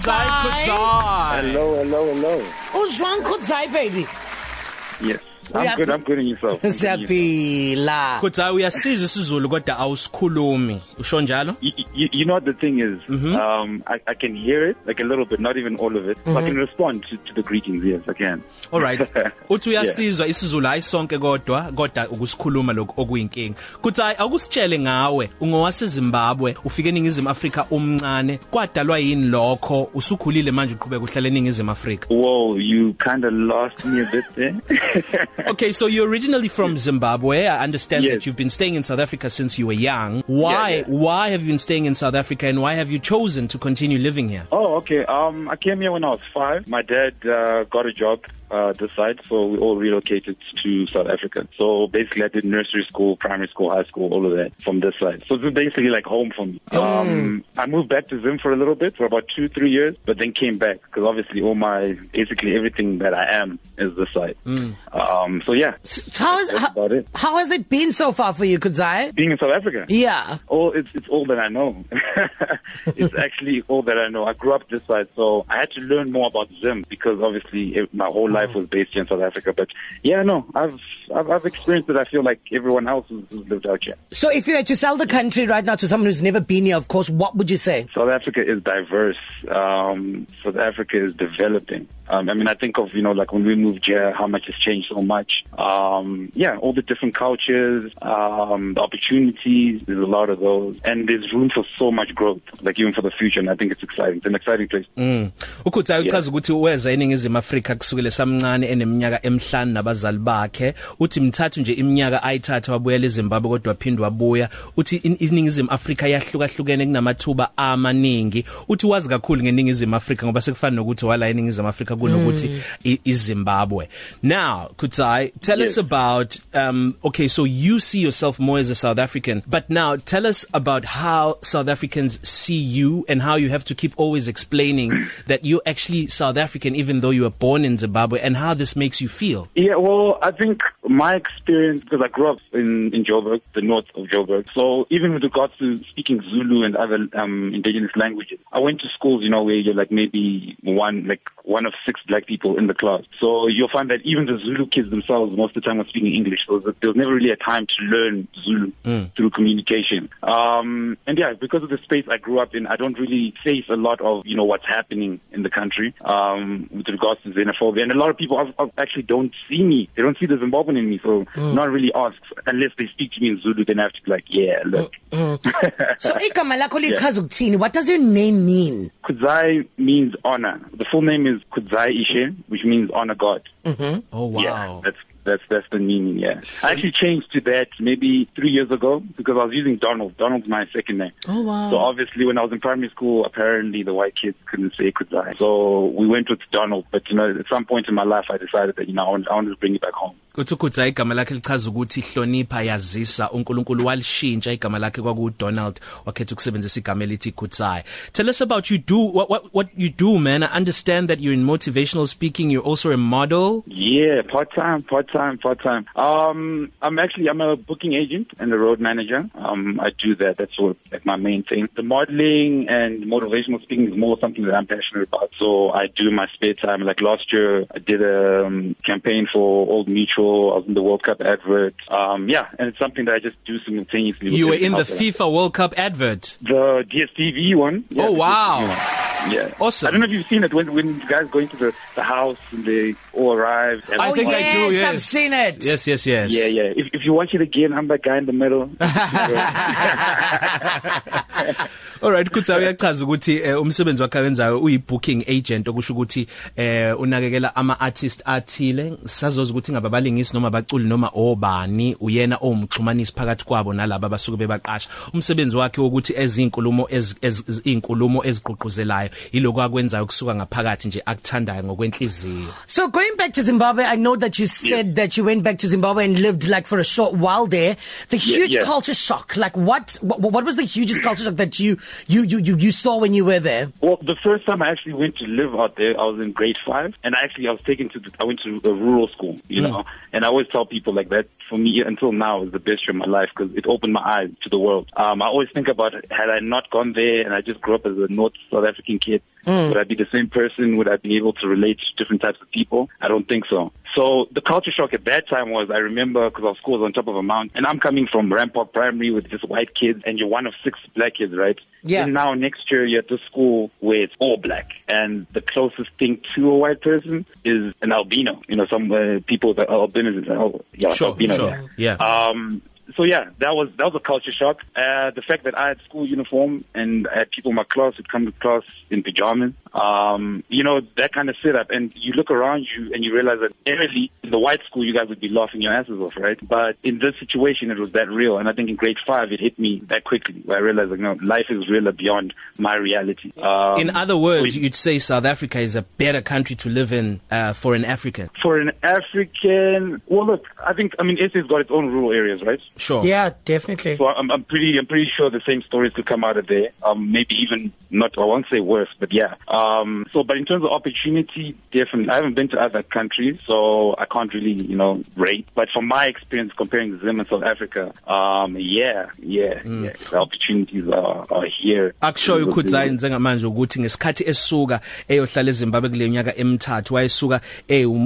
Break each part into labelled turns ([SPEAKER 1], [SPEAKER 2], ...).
[SPEAKER 1] Kudzai.
[SPEAKER 2] Kudzai.
[SPEAKER 3] Hello, hello, hello.
[SPEAKER 2] Uzwang Kudzai baby.
[SPEAKER 3] Yes. I'm
[SPEAKER 2] Uyaphi-
[SPEAKER 3] good, I'm good in yourself. I'm good in yourself.
[SPEAKER 2] Siyaphila.
[SPEAKER 1] Kudzai uyasizwa isiZulu kodwa awusikhulumi. Usho njalo?
[SPEAKER 3] You, you, you know what the thing is?
[SPEAKER 1] Mm-hmm.
[SPEAKER 3] Um, I, I can hear it, like a little bit, not even all of it. So I can respond to, to the greetings, yes, I can.
[SPEAKER 1] All right. Uthi uyasizwa isiZulu hayi sonke kodwa kodwa ukusikhuluma lokho okuyinkinga. Kudzai akusitshele ngawe ungowase Zimbabwe ufike eningizimu Afrika umncane kwadalwa yini lokho usukhulile manje uqhubeka uhlala eningizimu Afrika.
[SPEAKER 3] Whoa, you kind of lost me a bit there.
[SPEAKER 1] Okay, so you're originally from Zimbabwe. I understand
[SPEAKER 3] Yes.
[SPEAKER 1] that you've been staying in South Africa since you were young. Why
[SPEAKER 3] Yeah, yeah.
[SPEAKER 1] why have you been staying in South Africa and why have you chosen to continue living here?
[SPEAKER 3] oh, okay. Um, I came here when I was five. My dad uh, got a job uh, this side, so we all relocated to South Africa. So basically, I did nursery school, primary school, high school, all of that from this side. So it's basically like home for me. Um, I moved back to Zim for a little bit, for about two, three years, but then came back because obviously all my, basically everything that I am is this side. Um, so yeah,
[SPEAKER 2] So how is
[SPEAKER 3] That's
[SPEAKER 2] how,
[SPEAKER 3] about it.
[SPEAKER 2] how has it been so far for you Kudzai?
[SPEAKER 3] being in South Africa.
[SPEAKER 2] Yeah.
[SPEAKER 3] all it's it's all that I know. it's actually all that I know. I grew up this side, so I had to learn more about Zim because obviously it, my whole life was based here in South Africa. But yeah, no, I've I've, I've experienced it. I feel like everyone else who's, who's lived out here.
[SPEAKER 2] So if you had to sell the country right now to someone who's never been here, of course, what would you say?
[SPEAKER 3] South Africa is diverse. Um, South Africa is developing. Um, I mean, I think of you know like when we moved here, how much has changed so much. Um, yeah, all the different cultures, um, the opportunities. There's a lot of those, and there's room for so much growth. Like even for the future, and I think it's exciting. It's an exciting place.
[SPEAKER 1] Mm. Ukutha uchaza ukuthi weza eningizimu Afrika kusukela samncane eneminyaka emhlanu nabazali bakhe uthi mthathu nje iminyaka ayithatha wabuyela eZimbabwe kodwa phindwa wabuya uthi in- iningizimu Afrika yahlukahlukene kunamathuba amaningi uthi wazi kakhulu ngeningizimu Afrika ngoba sekufana nokuthi wala eningizimu Afrika kunokuthi i- iZimbabwe. Now Kutai tell us
[SPEAKER 3] Yes.
[SPEAKER 1] about um okay so you see yourself more as a South African but now tell us about how South Africans see you and how you have to keep always explaining that you're actually South African even though you were born in Zimbabwe and how this makes you feel.
[SPEAKER 3] Yeah, well, I think my experience, because I grew up in, in Joburg, the north of Joburg, so even with regards to speaking Zulu and other um, indigenous languages, I went to schools, you know, where you're like maybe one, like one of six black people in the class. So you'll find that even the Zulu kids themselves, most of the time, are speaking English. So there was never really a time to learn Zulu through communication. Um, and yeah, because of the space I grew up in, I don't really face a lot of, you know, what's happening in the country um, with regards to xenophobia. And a lot of people have, have actually don't see me. They don't see the Zimbabwean in me. So not really ask unless they speak to me in Zulu. Then I have to be like, yeah, look.
[SPEAKER 2] So igama lakho lichaza ukuthini? What does your name mean?
[SPEAKER 3] Kudzai means honor. The full name is Kudzai Ishe, which means honor God.
[SPEAKER 1] oh wow
[SPEAKER 3] Yeah, that's that's that's the meaning. Yeah, I actually changed to that maybe three years ago because I was using Donald. Donald's my second name.
[SPEAKER 2] Oh wow.
[SPEAKER 3] So obviously, when I was in primary school, apparently the white kids couldn't say Kudzai. So we went with Donald. But you know, at some point in my life, I decided that you know I want, I wanted to bring it back home.
[SPEAKER 1] Ukutha igama lakhe lichaza ukuthi hlonipha yazisa uNkulunkulu walishintsha igama lakhe kwaku Donald wakhetha ukusebenzisa igama elithi Kutsai tell us about you do what what what you do man I understand that you're in motivational speaking you're also a model
[SPEAKER 3] Yeah, part time, part time, part time. Um, I'm actually I'm a booking agent and a road manager. Um, I do that. That's what like my main thing. The modeling and motivational speaking is more something that I'm passionate about. So I do my spare time. Like last year, I did a um, campaign for Old Mutual. I was in the World Cup advert. Um, yeah, and it's something that I just do simultaneously. with
[SPEAKER 1] you were in the
[SPEAKER 3] I-
[SPEAKER 1] FIFA World Cup advert
[SPEAKER 3] the DSTV one. Yeah,
[SPEAKER 1] Oh, wow.
[SPEAKER 3] One. Yeah,
[SPEAKER 1] Awesome.
[SPEAKER 3] I don't know if you've seen it when when guys go into the the house and they all arrive. And
[SPEAKER 1] I
[SPEAKER 2] Oh,
[SPEAKER 1] think I do
[SPEAKER 2] yes,
[SPEAKER 1] yes
[SPEAKER 2] I've seen it.
[SPEAKER 1] yes yes yes
[SPEAKER 3] Yeah, yeah. If if you watch it again, I'm that guy in the middle.
[SPEAKER 1] Alright kutsa uyachaza ukuthi eh, umsebenzi wakhe wenzayo uyi booking agent okusho ukuthi eh unakekela ama artist athile sazoza ukuthi ngabe abalingisi noma abaculi noma obani uyena omxhumanisi phakathi kwabo nalabo abasuke bebaqasha umsebenzi wakhe ukuthi ezinkulumo ezinkulumo ezigqugquzelayo yiloko akwenzayo kusuka ngaphakathi nje akuthandayo ngokwenhliziyo
[SPEAKER 2] So going back to Zimbabwe, I know that you said yeah. that you went back to Zimbabwe and lived like for a short while there. The huge
[SPEAKER 3] yeah.
[SPEAKER 2] culture shock, like what, what what was the hugest culture shock that you you you you, you saw when you were there?
[SPEAKER 3] Well, the first time I actually went to live out there, I was in grade five, and actually I was taken to the, I went to a rural school, you know, and I always tell people like that for me until now is the best year of my life because it opened my eyes to the world. Um, I always think about had I not gone there and I just grew up as a North South African kid, Mm. Would I be the same person? Would I be able to relate to different types of people? I don't think so. So the culture shock at that time was, I remember, because our school was on top of a mountain, and I'm coming from Rampart Primary with just white kids, and you're one of six black kids, right?
[SPEAKER 2] Yeah.
[SPEAKER 3] And now next year you're at the school where it's all black, and the closest thing to a white person is an albino. You know, some uh, people that are albinos, oh, yeah,
[SPEAKER 1] Sure,
[SPEAKER 3] albino.
[SPEAKER 1] sure. Yeah.
[SPEAKER 3] Um, so yeah, that was that was a culture shock. Uh, the fact that I had school uniform and I had people in my class who'd come to class in pajamas. Um, you know that kind of setup, and you look around you and you realize that generally in the white school you guys would be laughing your asses off, right? But in this situation, it was that real, and I think in grade five it hit me that quickly, where I realized like, no, life is realer beyond my reality. Um,
[SPEAKER 1] In other words,
[SPEAKER 3] so
[SPEAKER 1] you'd say South Africa is a better country to live in uh, for an African.
[SPEAKER 3] for an African, well, look, I think I mean SA's got its own rural areas, right?
[SPEAKER 1] Sure.
[SPEAKER 2] Yeah, definitely.
[SPEAKER 3] So I'm, I'm pretty, I'm pretty sure the same stories could come out of there. Um, maybe even not, I won't say worse, but yeah. Um, so, but in terms of opportunity, definitely, I haven't been to other countries, so I can't really, you know, rate. But from my experience comparing Zim and South Africa, um, yeah, yeah,
[SPEAKER 1] Mm.
[SPEAKER 3] yeah, the opportunities are, are here.
[SPEAKER 1] akushoyo ukhudzayi njengamanje ukuthi ngesikhathi esuka eyohlala eZimbabwe kule minyaka emithathu wayesuka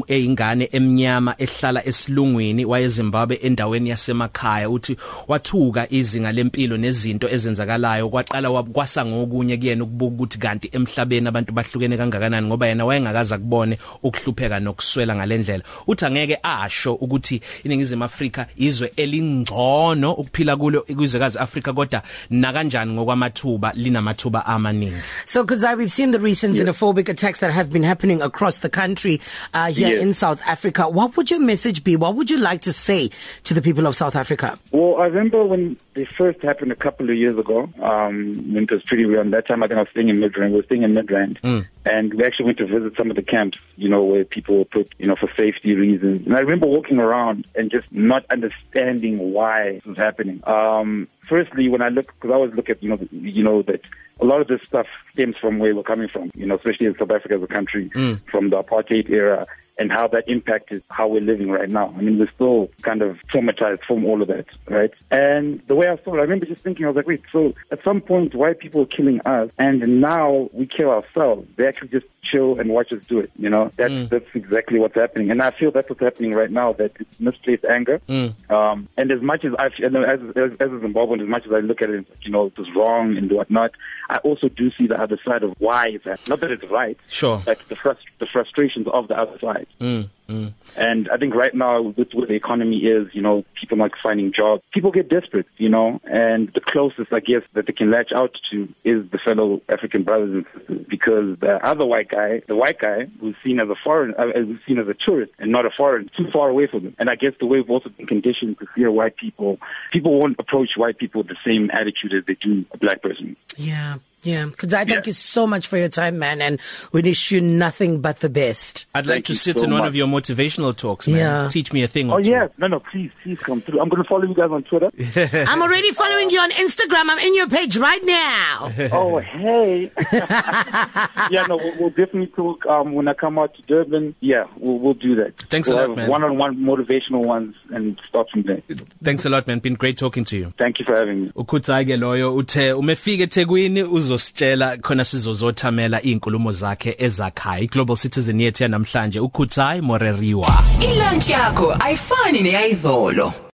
[SPEAKER 1] eyingane emnyama ehlala esilungwini wayeZimbabwe endaweni yasemakhaya uthi wathuka izinga lempilo nezinto ezenzakalayo kwaqala wakwasa ngokunye kuyena ukubuka ukuthi kanti emhlabeni abantu bahlukene kangakanani ngoba yena wayengakaza kubone ukuhlupheka nokuswela ngalendlela uthi angeke asho ukuthi iningizimu Afrika izwe elingcono ukuphila kulo kwizwekazi Afrika kodwa nakanjani ngokwamathuba linamathuba amaningi
[SPEAKER 2] So, Kudzai, we've seen the recent xenophobic attacks that have been happening across the country uh, here
[SPEAKER 3] Yes.
[SPEAKER 2] in South Africa. What would your message be? What would you like to say to the people of South Africa?
[SPEAKER 3] Well, I remember when they first happened a couple of years ago, um, when it was pretty real. And that time I think I was staying in Midrand. We were staying in Midrand.
[SPEAKER 1] Mm.
[SPEAKER 3] And we actually went to visit some of the camps, you know, where people were put, you know, for safety reasons. And I remember walking around and just not understanding why it was happening. Um, firstly, when I look, because I always look at, you know, you know, that a lot of this stuff stems from where we're coming from, you know, especially in South Africa as a country, from the apartheid era and how that impacted how we're living right now. I mean, we're still kind of traumatized from all of that, right? And the way I saw it, I remember just thinking, I was like, wait, so at some point, white people are killing us, and now we kill ourselves. They actually just chill and watch us do it, you know? That's, that's exactly what's happening. And I feel that's what's happening right now, that it's misplaced anger. Um, and as much as I, as, as, as a Zimbabwean, as much as I look at it, you know, it was wrong and whatnot, I also do see the other side of why it's happening. Not that it's right,
[SPEAKER 1] Sure.
[SPEAKER 3] but the, frust- the frustrations of the other side.
[SPEAKER 1] Mm, mm.
[SPEAKER 3] And I think right now, with where the economy is, you know, people not finding jobs, people get desperate, you know, and the closest, I guess, that they can latch out to is the fellow African brothers and sisters, because the other white guy, the white guy, who's seen as a foreign, uh, who's seen as a tourist and not a foreign, too far away from them. And I guess the way we've also been conditioned to fear white people, people won't approach white people with the same attitude as they do a black person.
[SPEAKER 2] Yeah, yeah. Kudzai, thank
[SPEAKER 3] Yeah.
[SPEAKER 2] you so much for your time, man, and we wish you nothing but the best.
[SPEAKER 1] I'd like
[SPEAKER 3] Thank
[SPEAKER 1] to sit
[SPEAKER 3] so
[SPEAKER 1] in one
[SPEAKER 3] much.
[SPEAKER 1] of your motivational talks man
[SPEAKER 2] Yeah.
[SPEAKER 1] teach me a thing or
[SPEAKER 3] Oh
[SPEAKER 1] two
[SPEAKER 3] yeah, no, no, please, please come through. I'm going to follow you guys on Twitter.
[SPEAKER 2] I'm already following you on Instagram. I'm in your page right now.
[SPEAKER 3] Oh, hey. yeah, no, we'll, we'll definitely talk um, when I come out to Durban. Yeah, we'll, we'll do that.
[SPEAKER 1] Thanks a
[SPEAKER 3] we'll
[SPEAKER 1] lot,
[SPEAKER 3] have
[SPEAKER 1] man.
[SPEAKER 3] One-on-one motivational ones and start from there.
[SPEAKER 1] thanks a lot man been great talking to you
[SPEAKER 3] Thank you for having me.
[SPEAKER 1] ukhuthayi ke loyo uthe umefika eThekwini uzositshela khona sizozothamela izinkulumo zakhe ezakhaya iGlobal Citizen yethu yanamhlanje ukhuthayi Moreriwa.
[SPEAKER 4] Ilunch yakho ayifani neyizolo